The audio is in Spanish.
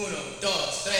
Uno, dos, tres.